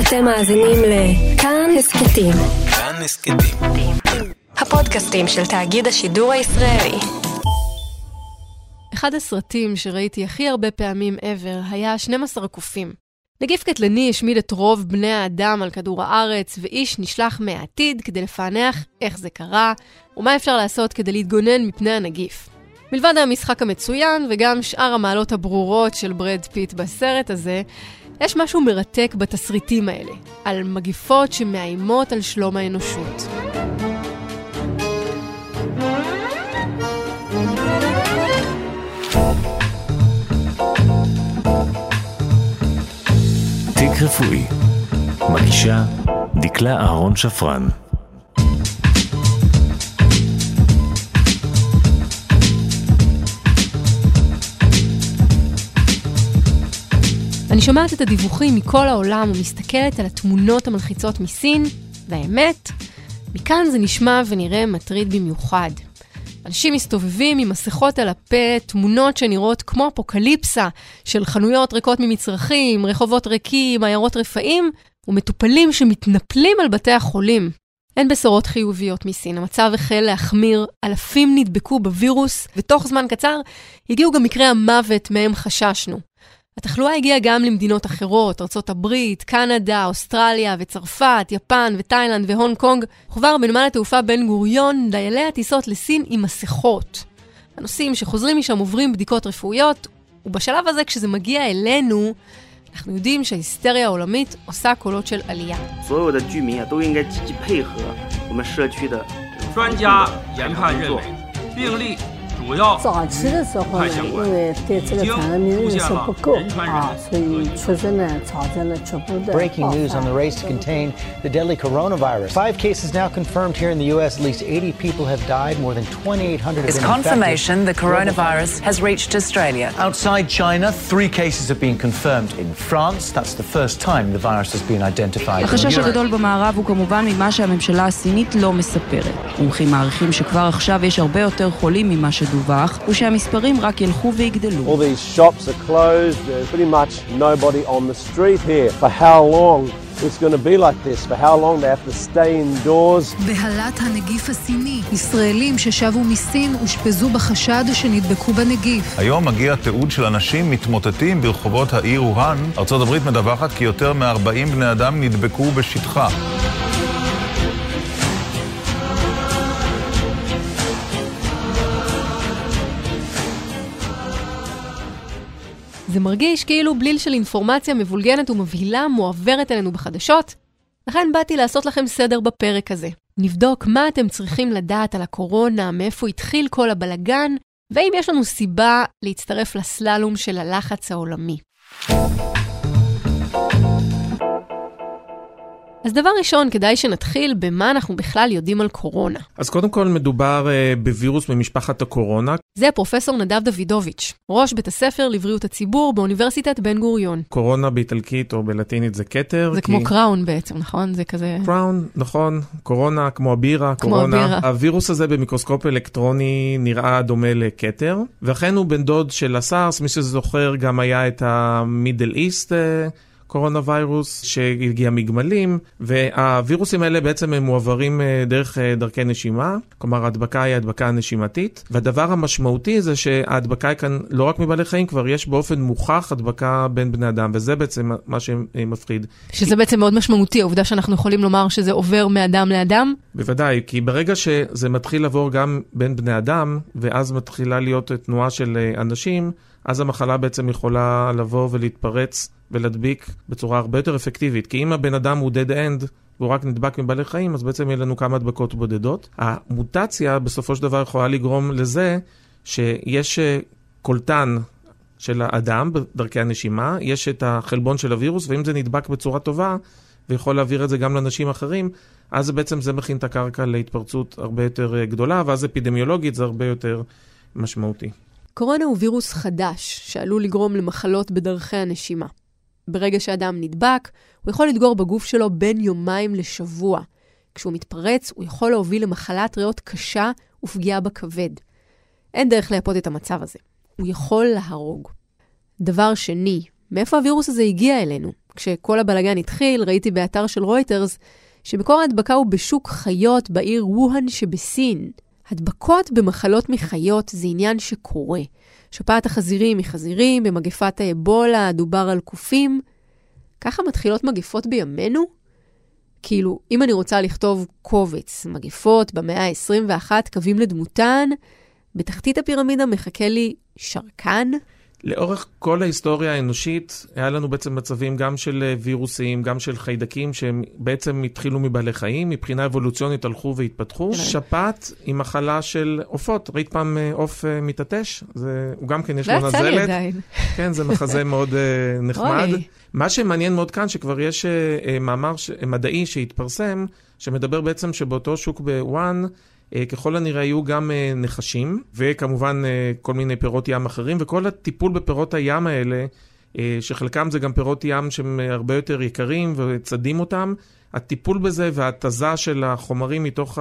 אתם מאזינים לכאן הסכתים. כאן הסכתים. הפודקאסטים של תאגיד השידור הישראלי. אחד הסרטים שראיתי הכי הרבה פעמים ever היה 12 הקופים. נגיף קטלני השמיד את רוב בני האדם על כדור הארץ, ואיש נשלח מהעתיד כדי לפענח איך זה קרה, ומה אפשר לעשות כדי להתגונן מפני הנגיף. מלבד המשחק המצוין וגם שאר המעלות הברורות של ברד פיט בסרט הזה, יש משהו מרתק בתסריטים האלה, על מגיפות שמאיימות על שלום האנושות. תיק רפואי. מגישה דקלה אהרון שפרן. אני שומעת את הדיווחים מכל העולם ומסתכלת על התמונות המלחיצות מסין, והאמת, מכאן זה נשמע ונראה מטריד במיוחד. אנשים מסתובבים עם מסכות על הפה, תמונות שנראות כמו אפוקליפסה של חנויות ריקות ממצרכים, רחובות ריקים, עיירות רפאים, ומטופלים שמתנפלים על בתי החולים. אין בשורות חיוביות מסין, המצב החל להחמיר, אלפים נדבקו בווירוס, ותוך זמן קצר הגיעו גם מקרי המוות מהם חששנו. התחלואה הגיעה גם למדינות אחרות, ארה"ב, קנדה, אוסטרליה וצרפת, יפן ותאילנד והונג קונג. כבר בנמל התעופה בן גוריון, דיילי הטיסות לסין עם מסכות. הנוסעים שחוזרים משם עוברים בדיקות רפואיות, ובשלב הזה, כשזה מגיע אלינו, אנחנו יודעים שההיסטריה העולמית עושה קולות של עלייה. 所有的居民啊都应该积极配合我们社区的专家研判认为，病例主要早期的时候呢，因为对这个传染病认识不够啊，所以确实呢，造成了局部的 Breaking 爆 news 发 on the race to contain the deadly coronavirus. Five cases now confirmed here in the U.S. At least 80 people have died. More than 2,800 have It's been confirmation the infected. coronavirus has reached Australia. Outside China, three cases have been confirmed. In France, that's the first time the virus has been identified. In החשש Europe- הגדול במערב הוא כמובן ממה שהממשלה הסינית לא מספרת. מומחים מעריכים שכבר עכשיו יש הרבה יותר חולים ממה שדווח, ושהמספרים רק ילכו ויגדלו. All these shops are closed. There's pretty much nobody on the street here. For how long it's going to be like this? For how long they have to stay indoors? בהלת הנגיף הסיני, ישראלים ששבו מסין אושפזו בחשד שנדבקו בנגיף. היום מגיע תיעוד של אנשים מתמוטטים ברחובות העיר ווהאן. ארצות הברית מדווחת כי יותר מ-40 בני אדם נדבקו בשטחה. זה מרגיש כאילו בליל של אינפורמציה מבולגנת ומבהילה מועברת אלינו בחדשות, לכן באתי לעשות לכם סדר בפרק הזה. נבדוק מה אתם צריכים לדעת על הקורונה, מאיפה התחיל כל הבלגן, והאם יש לנו סיבה להצטרף לסללום של הלחץ העולמי. אז דבר ראשון, כדאי שנתחיל במה אנחנו בכלל יודעים על קורונה. אז קודם כל מדובר uh, בווירוס ממשפחת הקורונה. זה פרופסור נדב דוידוביץ', ראש בית הספר לבריאות הציבור באוניברסיטת בן גוריון. קורונה באיטלקית או בלטינית זה כתר. זה כי... כמו קראון בעצם, נכון? זה כזה... קראון, נכון. קורונה כמו הבירה, כמו קורונה. הבירה. הווירוס הזה במיקרוסקופ אלקטרוני נראה דומה לכתר, ואכן הוא בן דוד של הסארס, מי שזוכר גם היה את המידל איסט. קורונה ויירוס שהגיע מגמלים, והווירוסים האלה בעצם הם מועברים אה, דרך אה, דרכי נשימה, כלומר ההדבקה היא הדבקה נשימתית, והדבר המשמעותי זה שההדבקה היא כאן לא רק מבעלי חיים, כבר יש באופן מוכח הדבקה בין בני אדם, וזה בעצם מה שמפחיד. שזה בעצם מאוד משמעותי, העובדה שאנחנו יכולים לומר שזה עובר מאדם לאדם? בוודאי, כי ברגע שזה מתחיל לעבור גם בין בני אדם, ואז מתחילה להיות תנועה של אה, אנשים, אז המחלה בעצם יכולה לבוא ולהתפרץ ולהדביק בצורה הרבה יותר אפקטיבית. כי אם הבן אדם הוא dead end והוא רק נדבק מבעלי חיים, אז בעצם יהיה לנו כמה הדבקות בודדות. המוטציה בסופו של דבר יכולה לגרום לזה שיש קולטן של האדם בדרכי הנשימה, יש את החלבון של הווירוס, ואם זה נדבק בצורה טובה, ויכול להעביר את זה גם לאנשים אחרים, אז בעצם זה מכין את הקרקע להתפרצות הרבה יותר גדולה, ואז אפידמיולוגית זה הרבה יותר משמעותי. קורונה הוא וירוס חדש שעלול לגרום למחלות בדרכי הנשימה. ברגע שאדם נדבק, הוא יכול לדגור בגוף שלו בין יומיים לשבוע. כשהוא מתפרץ, הוא יכול להוביל למחלת ריאות קשה ופגיעה בכבד. אין דרך לייפות את המצב הזה. הוא יכול להרוג. דבר שני, מאיפה הווירוס הזה הגיע אלינו? כשכל הבלגן התחיל, ראיתי באתר של רויטרס שמקור ההדבקה הוא בשוק חיות בעיר ווהאן שבסין. הדבקות במחלות מחיות זה עניין שקורה. שפעת החזירים מחזירים, במגפת האבולה דובר על קופים. ככה מתחילות מגפות בימינו? כאילו, אם אני רוצה לכתוב קובץ, מגפות במאה ה-21, קווים לדמותן, בתחתית הפירמידה מחכה לי שרקן. לאורך כל ההיסטוריה האנושית, היה לנו בעצם מצבים גם של אה, וירוסים, גם של חיידקים, שהם בעצם התחילו מבעלי חיים, מבחינה אבולוציונית הלכו והתפתחו. שפעת היא מחלה של עופות. ראית פעם אה, עוף אה, מתעטש? זה, הוא גם כן יש לו נזלת. לא יצא לי עדיין. כן, זה מחזה מאוד נחמד. מה שמעניין מאוד כאן, שכבר יש מאמר. מדעי שהתפרסם, שמדבר בעצם שבאותו שוק בוואן, ככל הנראה היו גם אה, נחשים, וכמובן אה, כל מיני פירות ים אחרים, וכל הטיפול בפירות הים האלה, שחלקם זה גם פירות ים שהם הרבה יותר יקרים וצדים אותם, הטיפול בזה וההתזה של החומרים מתוך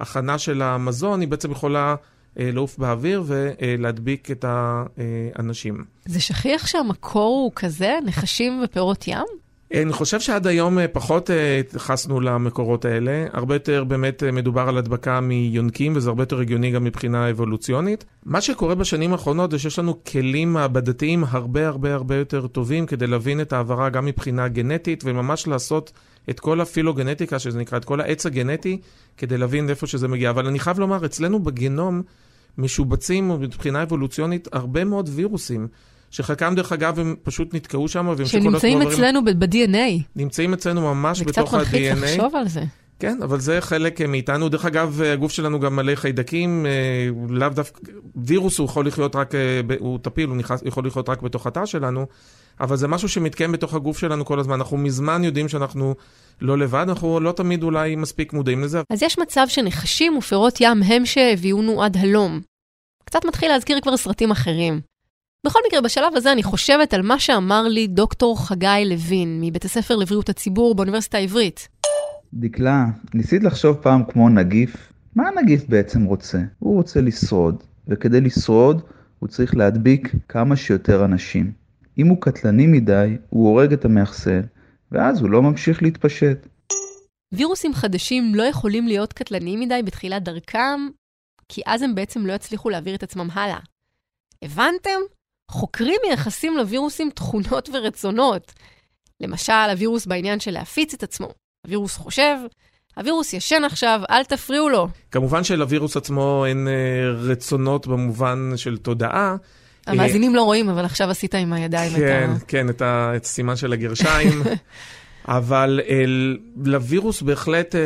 ההכנה של המזון, היא בעצם יכולה לעוף באוויר ולהדביק את האנשים. זה שכיח שהמקור הוא כזה, נחשים ופירות ים? אני חושב שעד היום אה, פחות אה, התייחסנו למקורות האלה. הרבה יותר באמת אה, מדובר על הדבקה מיונקים, וזה הרבה יותר הגיוני גם מבחינה אבולוציונית. מה שקורה בשנים האחרונות זה שיש לנו כלים מעבדתיים הרבה הרבה הרבה יותר טובים כדי להבין את העברה גם מבחינה גנטית, וממש לעשות את כל הפילוגנטיקה, שזה נקרא, את כל העץ הגנטי, כדי להבין איפה שזה מגיע. אבל אני חייב לומר, אצלנו בגנום משובצים מבחינה אבולוציונית הרבה מאוד וירוסים. שחלקם דרך אגב הם פשוט נתקעו שם והמשיכו לעשות דברים. שנמצאים אצלנו ב-DNA. נמצאים אצלנו ממש בתוך ה-DNA. זה קצת מלחיץ לחשוב על זה. כן, אבל זה חלק מאיתנו. דרך אגב, הגוף שלנו גם מלא חיידקים, אה, לאו דווקא, וירוס הוא יכול לחיות רק, אה, הוא טפיל, הוא נכנס, יכול לחיות רק בתוך התא שלנו, אבל זה משהו שמתקיים בתוך הגוף שלנו כל הזמן. אנחנו מזמן יודעים שאנחנו לא לבד, אנחנו לא תמיד אולי מספיק מודעים לזה. אז יש מצב שנחשים ופירות ים הם שהביאונו עד הלום. קצת מתחיל להזכיר כבר סרטים אחרים. בכל מקרה, בשלב הזה אני חושבת על מה שאמר לי דוקטור חגי לוין, מבית הספר לבריאות הציבור באוניברסיטה העברית. דקלה, ניסית לחשוב פעם כמו נגיף? מה הנגיף בעצם רוצה? הוא רוצה לשרוד, וכדי לשרוד הוא צריך להדביק כמה שיותר אנשים. אם הוא קטלני מדי, הוא הורג את המאחסן, ואז הוא לא ממשיך להתפשט. וירוסים חדשים לא יכולים להיות קטלניים מדי בתחילת דרכם, כי אז הם בעצם לא יצליחו להעביר את עצמם הלאה. הבנתם? חוקרים מייחסים לווירוסים תכונות ורצונות. למשל, הווירוס בעניין של להפיץ את עצמו. הווירוס חושב, הווירוס ישן עכשיו, אל תפריעו לו. כמובן שלווירוס עצמו אין אה, רצונות במובן של תודעה. המאזינים לא רואים, אבל עכשיו עשית עם הידיים כן, את ה... כן, את, ה... את הסימן של הגרשיים. אבל אל, לווירוס בהחלט אה,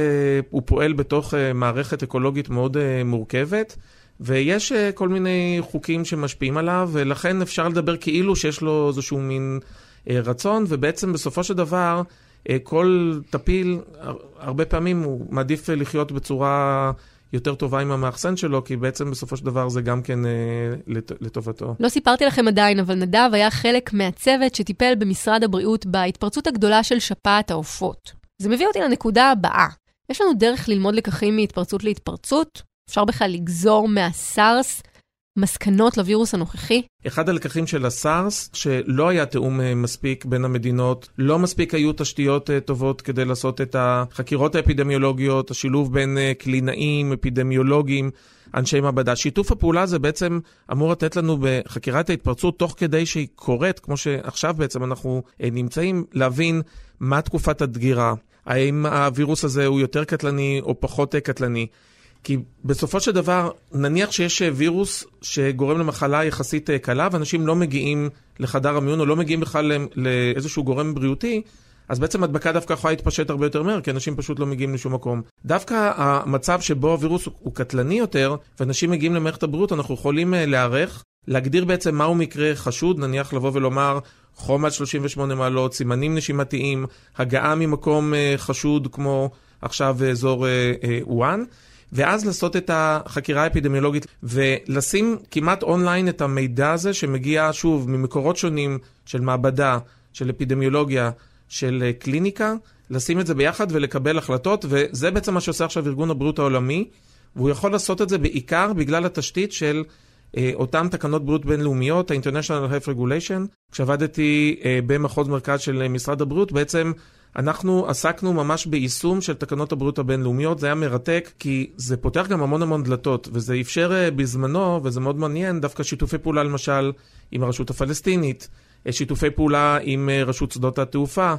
הוא פועל בתוך אה, מערכת אקולוגית מאוד אה, מורכבת. ויש uh, כל מיני חוקים שמשפיעים עליו, ולכן אפשר לדבר כאילו שיש לו איזשהו מין uh, רצון, ובעצם בסופו של דבר, uh, כל טפיל, הרבה פעמים הוא מעדיף לחיות בצורה יותר טובה עם המאחסן שלו, כי בעצם בסופו של דבר זה גם כן לט, לטובתו. לא סיפרתי לכם עדיין, אבל נדב היה חלק מהצוות שטיפל במשרד הבריאות בהתפרצות הגדולה של שפעת העופות. זה מביא אותי לנקודה הבאה. יש לנו דרך ללמוד לקחים מהתפרצות להתפרצות? אפשר בכלל לגזור מהסארס מסקנות לווירוס הנוכחי? אחד הלקחים של הסארס, שלא היה תיאום אה, מספיק בין המדינות, לא מספיק היו תשתיות אה, טובות כדי לעשות את החקירות האפידמיולוגיות, השילוב בין אה, קלינאים, אפידמיולוגים, אנשי מעבדה. שיתוף הפעולה הזה בעצם אמור לתת לנו בחקירת ההתפרצות, תוך כדי שהיא קורית, כמו שעכשיו בעצם אנחנו נמצאים, להבין מה תקופת הדגירה. האם הווירוס הזה הוא יותר קטלני או פחות קטלני. כי בסופו של דבר, נניח שיש אה, וירוס שגורם למחלה יחסית אה, קלה, ואנשים לא מגיעים לחדר המיון או לא מגיעים בכלל לאיזשהו גורם בריאותי, אז בעצם הדבקה דווקא יכולה להתפשט הרבה יותר מהר, כי אנשים פשוט לא מגיעים לשום מקום. דווקא המצב שבו הווירוס הוא קטלני יותר, ואנשים מגיעים למערכת הבריאות, אנחנו יכולים אה, להיערך, להגדיר בעצם מהו מקרה חשוד, נניח לבוא ולומר חום עד 38 מעלות, סימנים נשימתיים, הגעה ממקום חשוד כמו עכשיו אזור וואן. ואז לעשות את החקירה האפידמיולוגית ולשים כמעט אונליין את המידע הזה שמגיע, שוב, ממקורות שונים של מעבדה, של אפידמיולוגיה, של אה, קליניקה, לשים את זה ביחד ולקבל החלטות, וזה בעצם מה שעושה עכשיו ארגון הבריאות העולמי, והוא יכול לעשות את זה בעיקר בגלל התשתית של אותן תקנות בריאות בינלאומיות, ה-International Health Regulation, כשעבדתי במחוז מרכז של משרד הבריאות, בעצם אנחנו עסקנו ממש ביישום של תקנות הבריאות הבינלאומיות, זה היה מרתק, כי זה פותח גם המון המון דלתות, וזה אפשר בזמנו, וזה מאוד מעניין, דווקא שיתופי פעולה למשל עם הרשות הפלסטינית, שיתופי פעולה עם רשות שדות התעופה.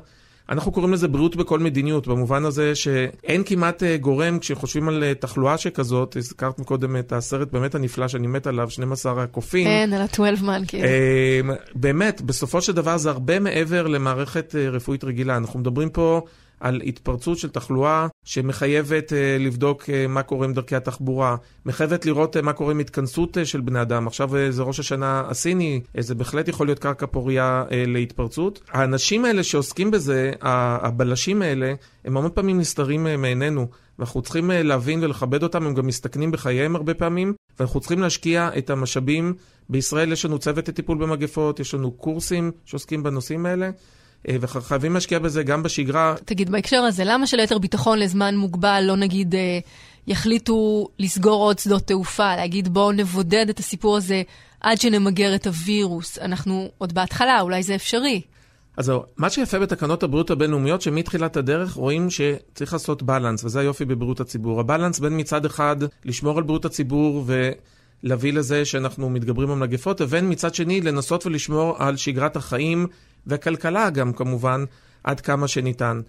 אנחנו קוראים לזה בריאות בכל מדיניות, במובן הזה שאין כמעט גורם כשחושבים על תחלואה שכזאת, הזכרת מקודם את הסרט באמת הנפלא שאני מת עליו, 12 הקופים. כן, על ה-12 man, כאילו. באמת, בסופו של דבר זה הרבה מעבר למערכת רפואית רגילה. אנחנו מדברים פה על התפרצות של תחלואה שמחייבת uh, לבדוק uh, מה קורה עם דרכי התחבורה, מחייבת לראות uh, מה קורה עם התכנסות של בני אדם. עכשיו זה ראש השנה הסיני, זה בהחלט יכול להיות קרקע פוריה uh, להתפרצות. האנשים האלה שעוסקים בזה, הבלשים האלה, הם המון פעמים נסתרים מעינינו. ואנחנו צריכים להבין ולכבד אותם, הם גם מסתכנים בחייהם הרבה פעמים, ואנחנו צריכים להשקיע את המשאבים. בישראל יש לנו צוות לטיפול במגפות, יש לנו קורסים שעוסקים בנושאים האלה. וחייבים להשקיע בזה גם בשגרה. תגיד, בהקשר הזה, למה שליתר ביטחון לזמן מוגבל לא נגיד יחליטו לסגור עוד שדות תעופה, להגיד בואו נבודד את הסיפור הזה עד שנמגר את הווירוס? אנחנו עוד בהתחלה, אולי זה אפשרי. אז זהו, מה שיפה בתקנות הבריאות הבינלאומיות, שמתחילת הדרך רואים שצריך לעשות בלנס, וזה היופי בבריאות הציבור. הבלנס בין מצד אחד לשמור על בריאות הציבור ו... להביא לזה שאנחנו מתגברים על מגפות, ובין מצד שני לנסות ולשמור על שגרת החיים והכלכלה גם כמובן, עד כמה שניתן.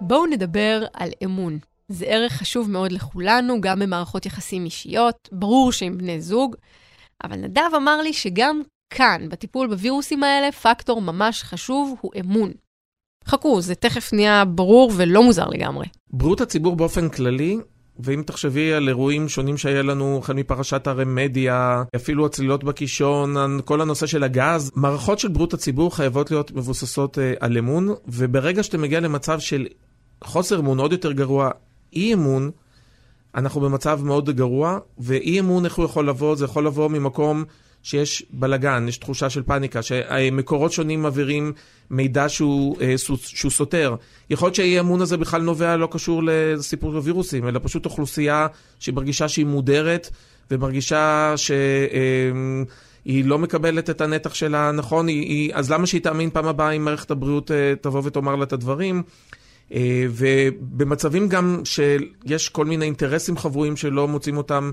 בואו נדבר על אמון. זה ערך חשוב מאוד לכולנו, גם במערכות יחסים אישיות, ברור שעם בני זוג, אבל נדב אמר לי שגם כאן, בטיפול בווירוסים האלה, פקטור ממש חשוב הוא אמון. חכו, זה תכף נהיה ברור ולא מוזר לגמרי. בריאות הציבור באופן כללי ואם תחשבי על אירועים שונים שהיה לנו, החל מפרשת הרמדיה, אפילו הצלילות בקישון, כל הנושא של הגז, מערכות של בריאות הציבור חייבות להיות מבוססות uh, על אמון, וברגע שאתה מגיע למצב של חוסר אמון עוד יותר גרוע, אי אמון, אנחנו במצב מאוד גרוע, ואי אמון איך הוא יכול לבוא? זה יכול לבוא ממקום שיש בלגן, יש תחושה של פאניקה, שמקורות שונים מעבירים מידע שהוא, אה, שהוא סותר. יכול להיות שהאי אמון הזה בכלל נובע, לא קשור לסיפור הווירוסים, אלא פשוט אוכלוסייה שמרגישה שהיא מודרת, ומרגישה שהיא אה, לא מקבלת את הנתח שלה נכון, היא, היא, אז למה שהיא תאמין פעם הבאה אם מערכת הבריאות אה, תבוא ותאמר לה את הדברים? ובמצבים גם שיש כל מיני אינטרסים חבויים שלא מוצאים אותם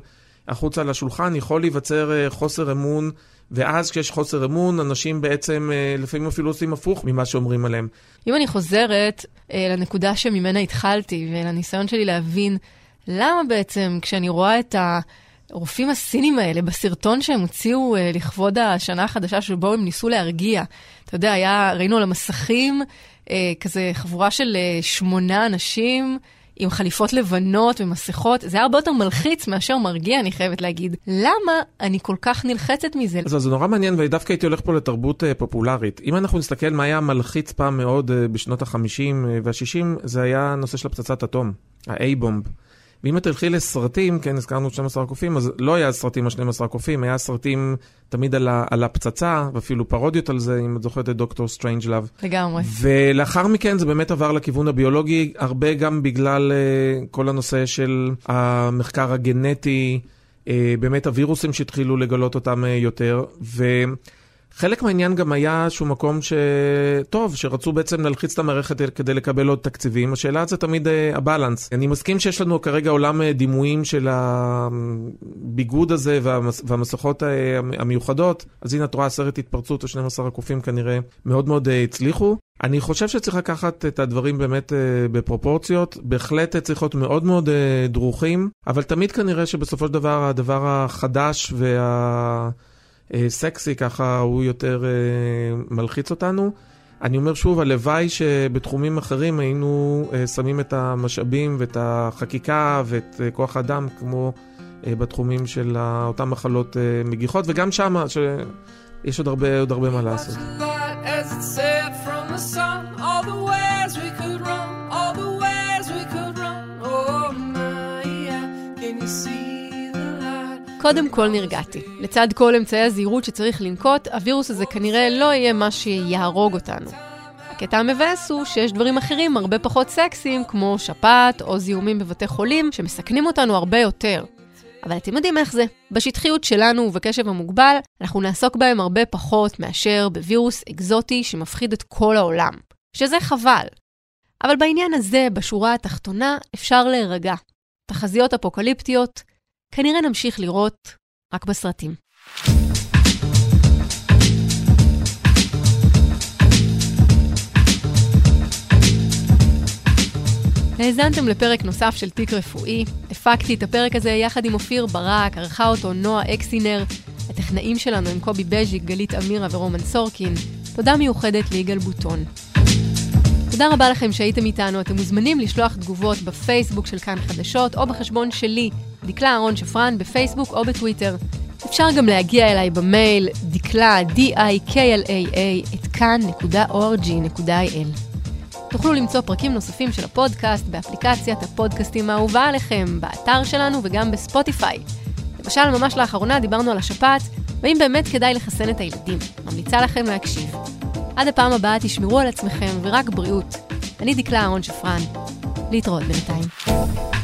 החוצה לשולחן, יכול להיווצר חוסר אמון, ואז כשיש חוסר אמון, אנשים בעצם לפעמים אפילו עושים הפוך ממה שאומרים עליהם. אם אני חוזרת לנקודה שממנה התחלתי, ולניסיון שלי להבין למה בעצם כשאני רואה את הרופאים הסינים האלה בסרטון שהם הוציאו לכבוד השנה החדשה שבו הם ניסו להרגיע, אתה יודע, היה, ראינו על המסכים כזה חבורה של שמונה אנשים, עם חליפות לבנות ומסכות, זה היה הרבה יותר מלחיץ מאשר מרגיע, אני חייבת להגיד. למה אני כל כך נלחצת מזה? אז זה נורא מעניין, ודווקא הייתי הולך פה לתרבות אה, פופולרית. אם אנחנו נסתכל מה היה מלחיץ פעם מאוד אה, בשנות ה-50 uh, וה-60, זה היה הנושא של הפצצת אטום, ה-A-bomb. ואם את תלכי לסרטים, כן, הזכרנו 12 הקופים, אז לא היה סרטים על 12 הקופים, היה סרטים תמיד על, ה, על הפצצה, ואפילו פרודיות על זה, אם את זוכרת את דוקטור סטרנג' לאב. לגמרי. ולאחר מכן זה באמת עבר לכיוון הביולוגי, הרבה גם בגלל אה, כל הנושא של המחקר הגנטי, uh, באמת הווירוסים שהתחילו לגלות אותם uh, יותר, ו... חלק מהעניין גם היה שהוא מקום שטוב, שרצו בעצם להלחיץ את המערכת כדי לקבל עוד תקציבים. השאלה זה תמיד uh, הבלנס. אני מסכים שיש לנו כרגע עולם uh, דימויים של הביגוד הזה והמס, והמסכות uh, המיוחדות, אז הנה את רואה סרט התפרצות או 12 הקופים כנראה מאוד מאוד הצליחו. אני חושב שצריך לקחת את הדברים באמת בפרופורציות, בהחלט צריך להיות מאוד מאוד דרוכים, אבל תמיד כנראה שבסופו של דבר הדבר החדש וה... סקסי, ככה הוא יותר מלחיץ אותנו. אני אומר שוב, הלוואי שבתחומים אחרים היינו שמים את המשאבים ואת החקיקה ואת כוח האדם כמו בתחומים של אותן מחלות מגיחות, וגם שם יש עוד הרבה, עוד הרבה מה לעשות. קודם כל נרגעתי. לצד כל אמצעי הזהירות שצריך לנקוט, הווירוס הזה כנראה לא יהיה מה שיהרוג אותנו. הקטע המבאס הוא שיש דברים אחרים הרבה פחות סקסיים, כמו שפעת או זיהומים בבתי חולים, שמסכנים אותנו הרבה יותר. אבל אתם יודעים איך זה. בשטחיות שלנו ובקשב המוגבל, אנחנו נעסוק בהם הרבה פחות מאשר בווירוס אקזוטי שמפחיד את כל העולם. שזה חבל. אבל בעניין הזה, בשורה התחתונה, אפשר להירגע. תחזיות אפוקליפטיות, כנראה נמשיך לראות רק בסרטים. האזנתם לפרק נוסף של תיק רפואי. הפקתי את הפרק הזה יחד עם אופיר ברק, ערכה אותו נועה אקסינר. הטכנאים שלנו הם קובי בז'יק, גלית אמירה ורומן סורקין. תודה מיוחדת ליגאל בוטון. תודה רבה לכם שהייתם איתנו. אתם מוזמנים לשלוח תגובות בפייסבוק של כאן חדשות, או בחשבון שלי, דקלה אהרון שפרן, בפייסבוק או בטוויטר. אפשר גם להגיע אליי במייל דקלה, d-i-k-l-a-a, את כאן.org.il. תוכלו למצוא פרקים נוספים של הפודקאסט באפליקציית הפודקאסטים האהובה עליכם, באתר שלנו וגם בספוטיפיי. למשל, ממש לאחרונה דיברנו על השפעת, והאם באמת כדאי לחסן את הילדים. ממליצה לכם להקשיב. עד הפעם הבאה תשמרו על עצמכם ורק בריאות. אני דקלה אהרון שפרן. להתראות בינתיים.